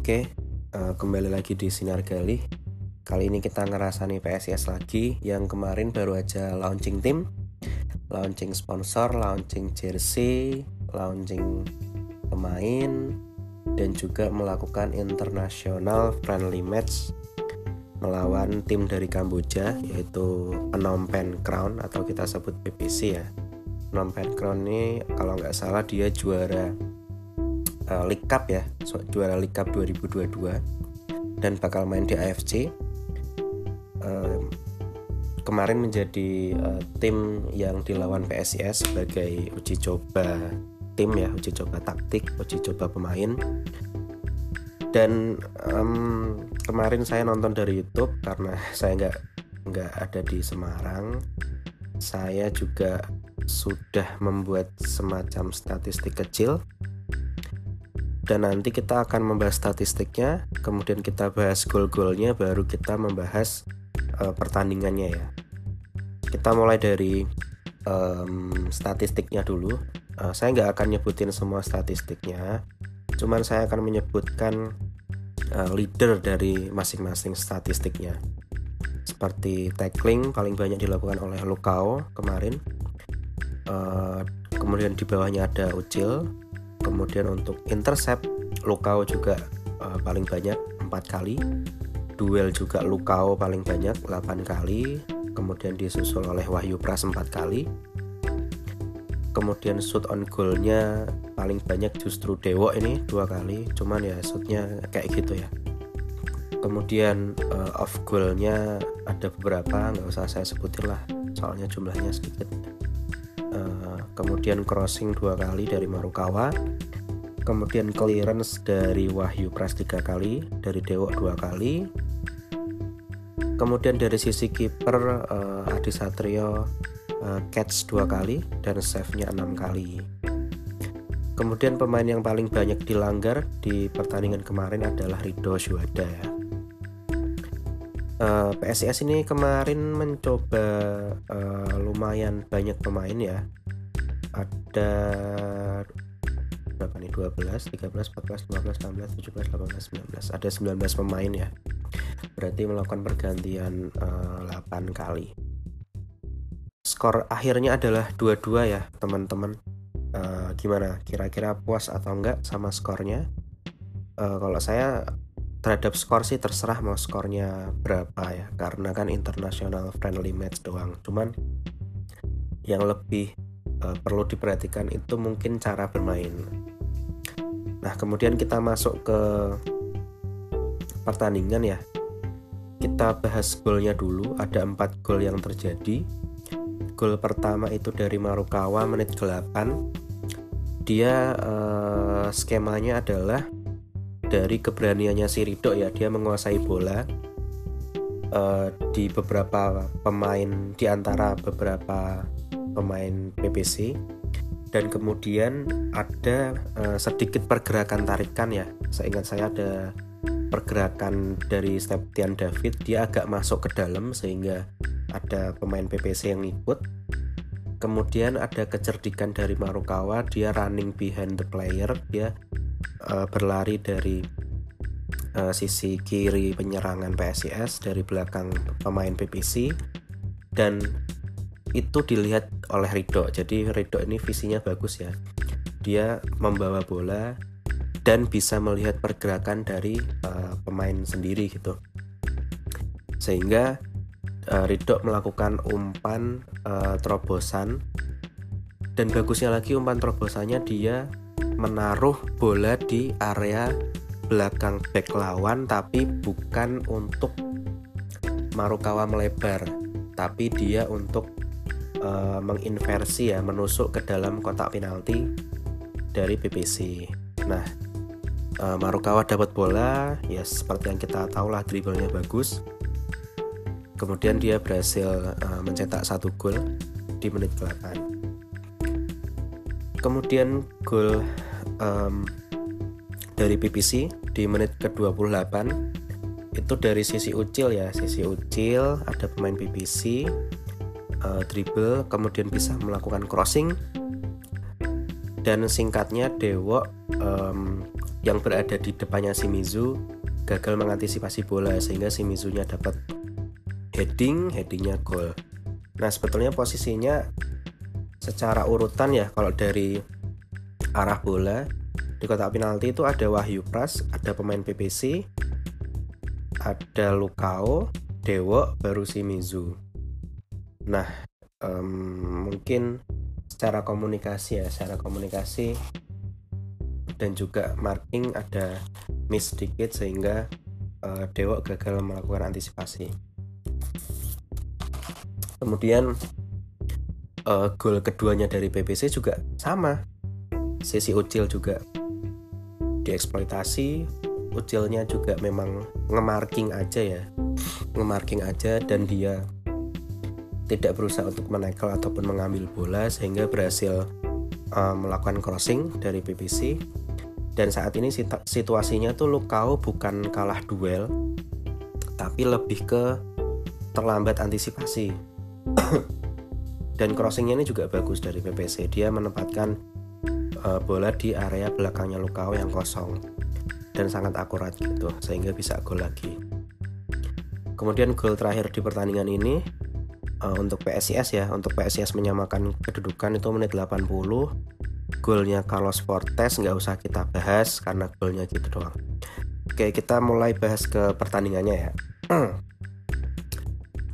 Oke, uh, kembali lagi di Sinar Gali. Kali ini kita ngerasani PSIS lagi yang kemarin baru aja launching tim, launching sponsor, launching jersey, launching pemain, dan juga melakukan international friendly match melawan tim dari Kamboja yaitu Phnom Penh Crown atau kita sebut PPC ya. Phnom Penh Crown ini kalau nggak salah dia juara uh, League Cup ya so, juara League Cup 2022 dan bakal main di AFC uh, kemarin menjadi uh, tim yang dilawan PSIS sebagai uji coba tim ya uji coba taktik uji coba pemain. Dan um, kemarin saya nonton dari YouTube karena saya nggak nggak ada di Semarang. Saya juga sudah membuat semacam statistik kecil dan nanti kita akan membahas statistiknya kemudian kita bahas gol-golnya baru kita membahas uh, pertandingannya ya. Kita mulai dari um, statistiknya dulu. Uh, saya nggak akan nyebutin semua statistiknya cuman saya akan menyebutkan uh, leader dari masing-masing statistiknya. Seperti tackling paling banyak dilakukan oleh Lukao kemarin uh, kemudian di bawahnya ada Ucil kemudian untuk intercept Lukau juga uh, paling banyak empat kali. Duel juga Lukau paling banyak 8 kali. Kemudian disusul oleh Wahyu Pras 4 kali. Kemudian shoot on goalnya paling banyak justru Dewo ini dua kali. Cuman ya shootnya kayak gitu ya. Kemudian uh, off goalnya ada beberapa nggak usah saya sebutin lah. Soalnya jumlahnya sedikit kemudian crossing dua kali dari Marukawa. Kemudian clearance dari Wahyu Pras tiga kali dari Dewo dua kali. Kemudian dari sisi kiper uh, Adi Satrio uh, catch dua kali dan save-nya enam kali. Kemudian pemain yang paling banyak dilanggar di pertandingan kemarin adalah Rido Syuhada. Ya uh, PSIS ini kemarin mencoba uh, lumayan banyak pemain ya ada berapa nih? 12 13 14 15 16 17 18 19 ada 19 pemain ya. Berarti melakukan pergantian uh, eh, 8 kali. Skor akhirnya adalah 2-2 ya teman-teman. Uh, gimana? Kira-kira puas atau enggak sama skornya? Uh, kalau saya terhadap skor sih terserah mau skornya berapa ya. Karena kan international friendly match doang. Cuman yang lebih uh, perlu diperhatikan itu mungkin cara bermain Nah, kemudian kita masuk ke pertandingan ya. Kita bahas golnya dulu. Ada empat gol yang terjadi. Gol pertama itu dari Marukawa menit 8. Dia eh, skemanya adalah dari keberaniannya si Rido ya. Dia menguasai bola eh, di beberapa pemain di antara beberapa pemain PPC dan kemudian ada uh, sedikit pergerakan tarikan ya. Seingat saya ada pergerakan dari Septian David. Dia agak masuk ke dalam sehingga ada pemain PPC yang ikut. Kemudian ada kecerdikan dari Marukawa. Dia running behind the player. Dia uh, berlari dari uh, sisi kiri penyerangan PSIS dari belakang pemain PPC dan itu dilihat oleh Rido jadi Rido ini visinya bagus ya. Dia membawa bola dan bisa melihat pergerakan dari uh, pemain sendiri gitu. Sehingga uh, Rido melakukan umpan uh, terobosan. Dan bagusnya lagi umpan terobosannya dia menaruh bola di area belakang back lawan tapi bukan untuk Marukawa melebar tapi dia untuk uh, menginversi ya menusuk ke dalam kotak penalti dari PPC. Nah, uh, Marukawa dapat bola, ya seperti yang kita tahu lah dribblenya bagus. Kemudian dia berhasil uh, mencetak satu gol di menit ke-8. Kemudian gol um, dari PPC di menit ke-28 itu dari sisi Ucil ya, sisi Ucil ada pemain PPC uh, dribble kemudian bisa melakukan crossing dan singkatnya Dewo um, yang berada di depannya Shimizu gagal mengantisipasi bola sehingga Shimizu-nya dapat heading, headingnya gol. Nah sebetulnya posisinya secara urutan ya kalau dari arah bola di kotak penalti itu ada Wahyu Pras, ada pemain PPC, ada Lukao, Dewo, baru Shimizu. Nah um, mungkin secara komunikasi ya, secara komunikasi dan juga marking ada miss sedikit sehingga uh, Dewa gagal melakukan antisipasi. Kemudian uh, gol keduanya dari PPC juga sama. Sisi Ucil juga dieksploitasi. Ucilnya juga memang ngemarking aja ya. Ngemarking aja dan dia tidak berusaha untuk menekel ataupun mengambil bola sehingga berhasil uh, melakukan crossing dari PPC dan saat ini situasinya tuh Lukau bukan kalah duel tapi lebih ke terlambat antisipasi. Dan crossingnya ini juga bagus dari PPC dia menempatkan uh, bola di area belakangnya Lukau yang kosong dan sangat akurat gitu sehingga bisa gol lagi. Kemudian gol terakhir di pertandingan ini uh, untuk PSIS ya untuk PSIS menyamakan kedudukan itu menit 80 golnya Carlos Fortes nggak usah kita bahas karena golnya gitu doang. Oke kita mulai bahas ke pertandingannya ya.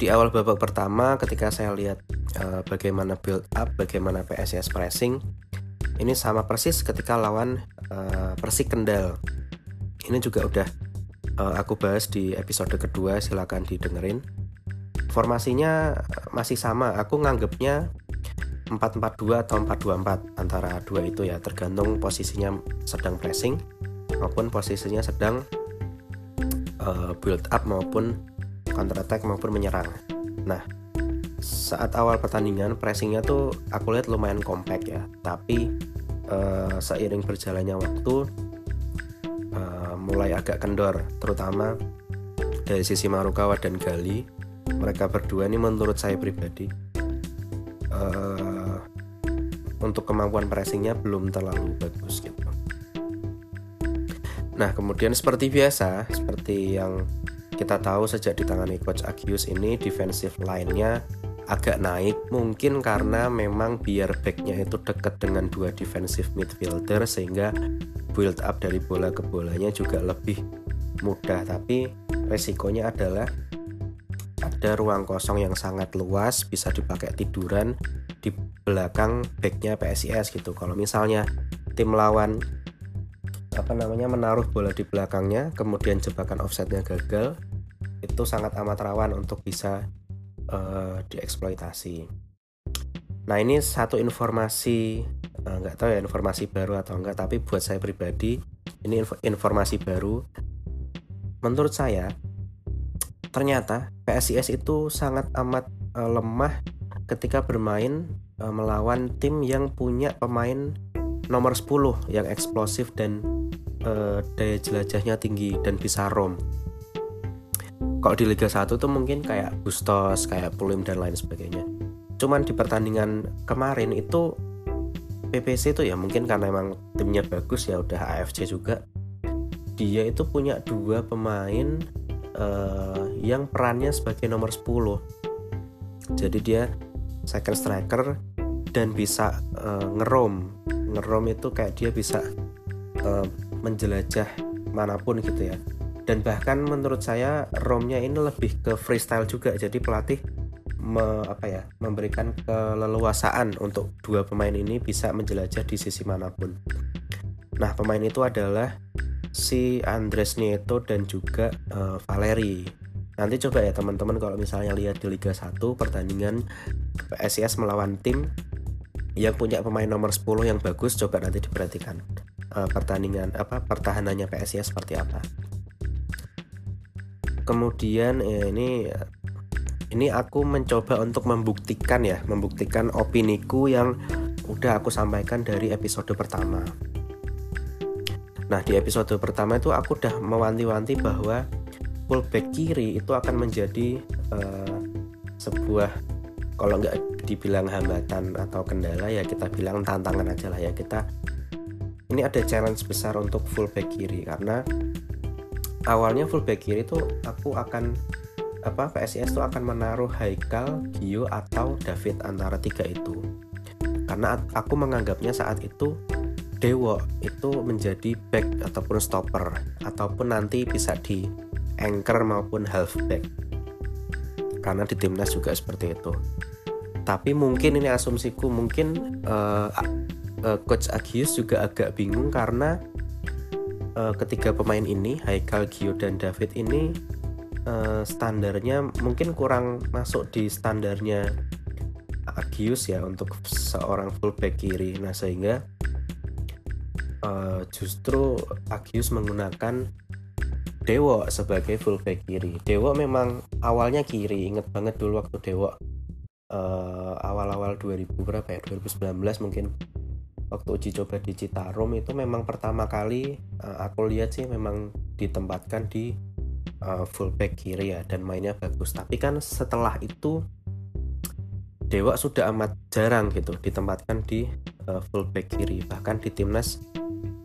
Di awal babak pertama ketika saya lihat uh, bagaimana build up bagaimana PSIS pressing ini sama persis ketika lawan uh, Persik Kendal. Ini juga udah uh, aku bahas di episode kedua silahkan didengerin formasinya masih sama aku nganggepnya 442 atau 424 antara dua itu ya tergantung posisinya sedang pressing maupun posisinya sedang uh, build up maupun counter attack maupun menyerang. Nah, saat awal pertandingan pressingnya tuh aku lihat lumayan compact ya, tapi uh, seiring berjalannya waktu uh, mulai agak kendor, terutama dari sisi Marukawa dan Gali. Mereka berdua ini menurut saya pribadi uh, untuk kemampuan pressingnya belum terlalu bagus gitu. Nah kemudian seperti biasa, seperti yang kita tahu sejak ditangani coach Agius ini defensive line-nya agak naik mungkin karena memang biar backnya itu dekat dengan dua defensive midfielder sehingga build up dari bola ke bolanya juga lebih mudah tapi resikonya adalah ada ruang kosong yang sangat luas bisa dipakai tiduran di belakang backnya PSIS gitu. Kalau misalnya tim lawan apa namanya menaruh bola di belakangnya kemudian jebakan offsetnya gagal itu sangat amat rawan untuk bisa uh, dieksploitasi. Nah ini satu informasi eh, nggak uh, tahu ya informasi baru atau enggak tapi buat saya pribadi ini inf informasi baru. Menurut saya ternyata PSIS itu sangat amat uh, lemah ketika bermain uh, melawan tim yang punya pemain nomor 10 yang eksplosif dan uh, daya jelajahnya tinggi dan bisa rom. Kalau di Liga 1 tuh mungkin kayak Bustos, kayak Pulim dan lain sebagainya. Cuman di pertandingan kemarin itu PPC itu ya mungkin karena emang timnya bagus ya udah AFC juga. Dia itu punya dua pemain uh, yang perannya sebagai nomor 10. Jadi dia second striker dan bisa uh, ngerom. Ngerom itu kayak dia bisa uh, menjelajah mana pun gitu ya. Dan bahkan menurut saya romnya ini lebih ke freestyle juga. Jadi pelatih me, apa ya memberikan keleluasaan untuk dua pemain ini bisa menjelajah di sisi mana pun. Nah pemain itu adalah si Andres Nieto dan juga uh, Valeri. Nanti coba ya teman-teman kalau misalnya lihat di Liga 1 pertandingan PSIS melawan tim yang punya pemain nomor 10 yang bagus coba nanti diperhatikan uh, pertandingan apa pertahanannya PSIS seperti apa. Kemudian ya ini ini aku mencoba untuk membuktikan ya membuktikan opiniku yang udah aku sampaikan dari episode pertama nah di episode pertama itu aku udah mewanti-wanti bahwa fullback kiri itu akan menjadi uh, sebuah kalau nggak dibilang hambatan atau kendala ya kita bilang tantangan aja lah ya. Kita ini ada challenge besar untuk fullback kiri karena awalnya fullback kiri itu aku akan apa PSIS itu akan menaruh Haikal, Gio atau David antara tiga itu. Karena aku menganggapnya saat itu Dewo itu menjadi back ataupun stopper ataupun nanti bisa di anchor maupun halfback karena di timnas juga seperti itu. Tapi mungkin ini asumsiku mungkin uh, uh, coach Agius juga agak bingung karena uh, ketiga pemain ini Haikal, Gio dan David ini uh, standarnya mungkin kurang masuk di standarnya Agius ya untuk seorang fullback kiri. Nah sehingga uh, justru Agius menggunakan Dewo sebagai fullback kiri. Dewo memang awalnya kiri, inget banget dulu waktu Dewo uh, awal-awal 2000 berapa ya 2019 mungkin waktu uji coba di Citarum itu memang pertama kali uh, aku lihat sih memang ditempatkan di uh, fullback kiri ya dan mainnya bagus. Tapi kan setelah itu Dewa sudah amat jarang gitu ditempatkan di uh, fullback kiri bahkan di timnas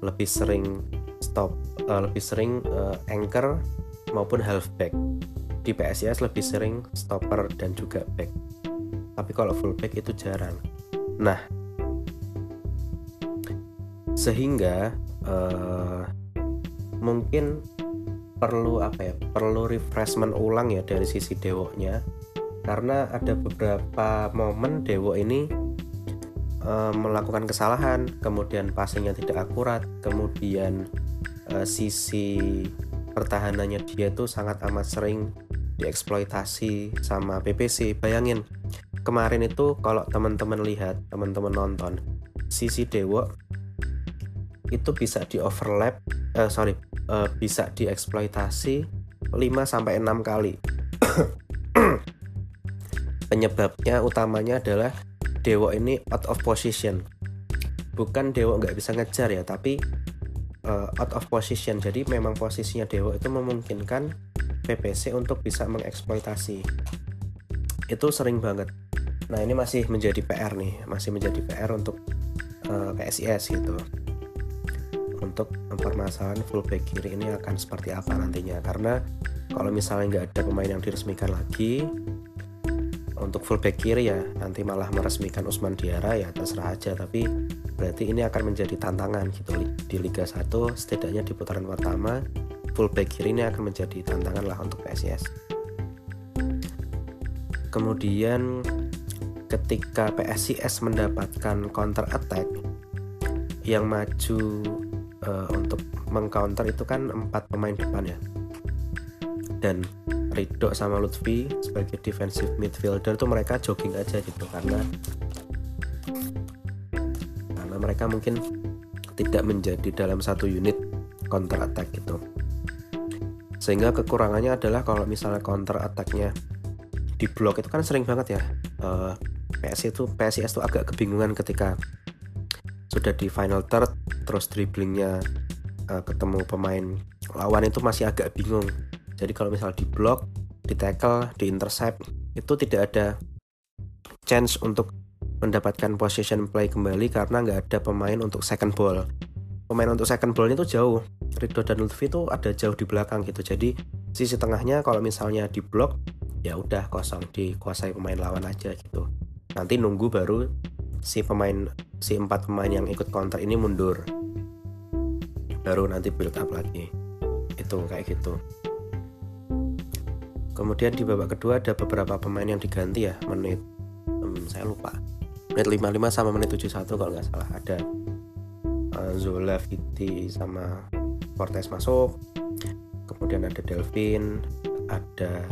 lebih sering stop uh, lebih sering uh, anchor maupun halfback di PSIS lebih sering stopper dan juga back. Tapi kalau fullback itu jarang. Nah sehingga uh, mungkin perlu apa ya perlu refreshment ulang ya dari sisi dewoknya. Karena ada beberapa momen dewo ini uh, melakukan kesalahan, kemudian passingnya tidak akurat, kemudian uh, sisi pertahanannya dia itu sangat amat sering dieksploitasi sama PPC. Bayangin kemarin itu kalau teman-teman lihat, teman-teman nonton, sisi Dewo itu bisa di overlap, uh, sorry, bisa dieksploitasi 5 sampai 6 kali. Penyebabnya utamanya adalah Dewo ini out of position. Bukan Dewo nggak bisa ngejar ya tapi uh, out of position. Jadi memang posisinya Dewo itu memungkinkan PPC untuk bisa mengeksploitasi. Itu sering banget. Nah ini masih menjadi PR nih masih menjadi PR untuk uh, eh, PSIS gitu. Untuk permasalahan fullback kiri ini akan seperti apa nantinya. Karena kalau misalnya nggak ada pemain yang diresmikan lagi untuk fullback kiri ya nanti malah meresmikan Usman Diara ya terserah aja. Tapi berarti ini akan menjadi tantangan gitu. Di Liga 1 setidaknya di putaran pertama fullback kiri ini akan menjadi tantangan lah untuk PSIS kemudian ketika PSIS mendapatkan counter attack yang maju uh, untuk mengcounter itu kan empat pemain depan ya. Dan Ridho sama Lutfi sebagai defensive midfielder tuh mereka jogging aja gitu karena karena mereka mungkin tidak menjadi dalam satu unit counter attack gitu. Sehingga kekurangannya adalah kalau misalnya counter attacknya di blok itu kan sering banget ya uh, eh, PS itu PSIS itu agak kebingungan ketika sudah di final third terus dribblingnya uh, ketemu pemain lawan itu masih agak bingung jadi kalau misal di block, di tackle, di intercept itu tidak ada chance untuk mendapatkan position play kembali karena nggak ada pemain untuk second ball. Pemain untuk second ball itu jauh. Ridho dan Lutfi itu ada jauh di belakang gitu. Jadi sisi tengahnya kalau misalnya di block ya udah kosong dikuasai pemain lawan aja gitu. Nanti nunggu baru si pemain si empat pemain yang ikut counter ini mundur. Baru nanti build up lagi. Itu kayak gitu. Kemudian di babak kedua ada beberapa pemain yang diganti ya menit um, saya lupa. Menit 55 sama menit 71 kalau nggak salah. Ada uh, Zola Viti sama Cortez masuk. Kemudian ada Delvin ada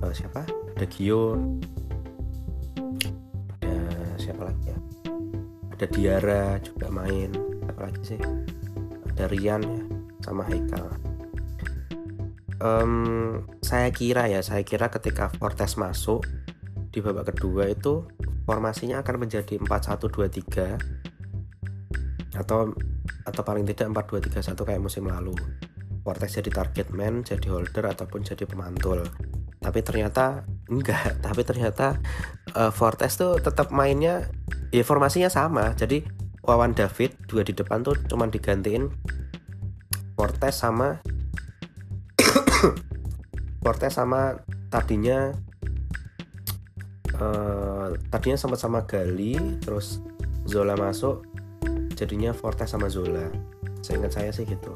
uh, siapa? Ada Gio ada siapa lagi ya? Ada Diara juga main. Apa lagi sih? Ada Rian ya sama Haikal. Um, saya kira ya saya kira ketika Fortes masuk di babak kedua itu formasinya akan menjadi 4-1-2-3 atau atau paling tidak 4-2-3-1 kayak musim lalu. Fortes jadi target man, jadi holder ataupun jadi pemantul. Tapi ternyata enggak. Tapi ternyata uh, Fortes tuh tetap mainnya ya formasinya sama. Jadi Wawan David dua di depan tuh cuman digantiin Fortes sama Fortes sama tadinya uh, tadinya sama-sama Gali terus Zola masuk jadinya Fortes sama Zola. Seingat saya sih gitu.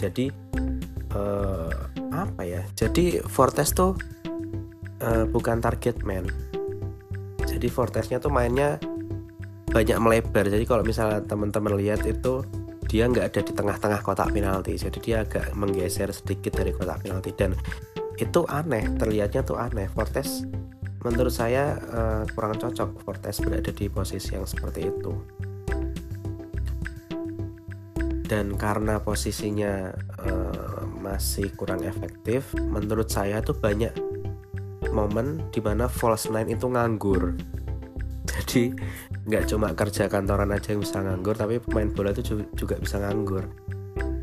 Jadi uh, apa ya? Jadi Fortes tuh uh, bukan target man. Jadi Fortesnya tuh mainnya banyak melebar. Jadi kalau misalnya teman-teman lihat itu dia nggak ada di tengah-tengah kotak penalti. Jadi dia agak menggeser sedikit dari kotak penalti. Dan itu aneh terlihatnya tuh aneh. Fortes menurut saya uh, kurang cocok Fortes berada di posisi yang seperti itu. Dan karena posisinya uh, masih kurang efektif menurut saya tuh banyak momen di mana false nine itu nganggur. Jadi nggak cuma kerja kantoran aja yang bisa nganggur tapi pemain bola itu juga bisa nganggur.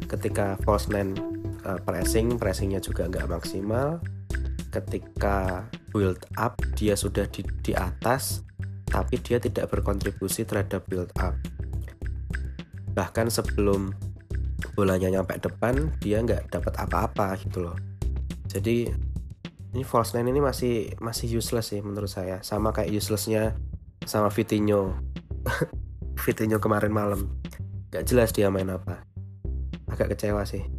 Ketika false nine uh, pressing pressingnya juga nggak maksimal. Ketika build up dia sudah di, di atas tapi dia tidak berkontribusi terhadap build up. Bahkan sebelum bolanya nyampe depan dia nggak dapat apa-apa gitu loh. Jadi ini false nine ini masih masih useless sih menurut saya. Sama kayak uselessnya sama Vitinho. Vitinho kemarin malam. Gak jelas dia main apa. Agak kecewa sih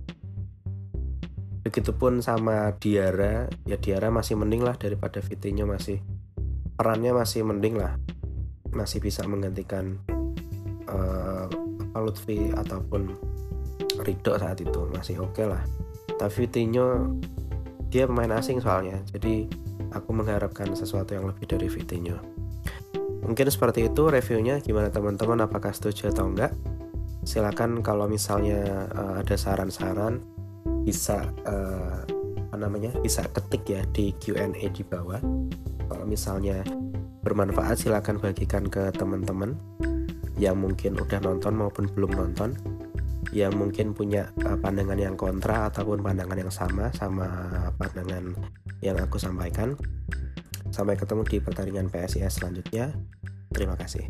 begitupun sama Diara ya Diara masih mending lah daripada Vitinho masih perannya masih mending lah masih bisa menggantikan uh, Lutfi ataupun Rido saat itu masih oke okay lah tapi Vitinho dia pemain asing soalnya jadi aku mengharapkan sesuatu yang lebih dari Vitinho Mungkin seperti itu reviewnya. Gimana teman-teman? Apakah setuju atau enggak? Silakan kalau misalnya uh, ada saran-saran bisa uh, apa namanya bisa ketik ya di Q&A di bawah. Kalau misalnya bermanfaat silakan bagikan ke teman-teman yang mungkin udah nonton maupun belum nonton yang mungkin punya uh, pandangan yang kontra ataupun pandangan yang sama sama pandangan yang aku sampaikan. Sampai ketemu di pertandingan PSIS selanjutnya. Terima kasih.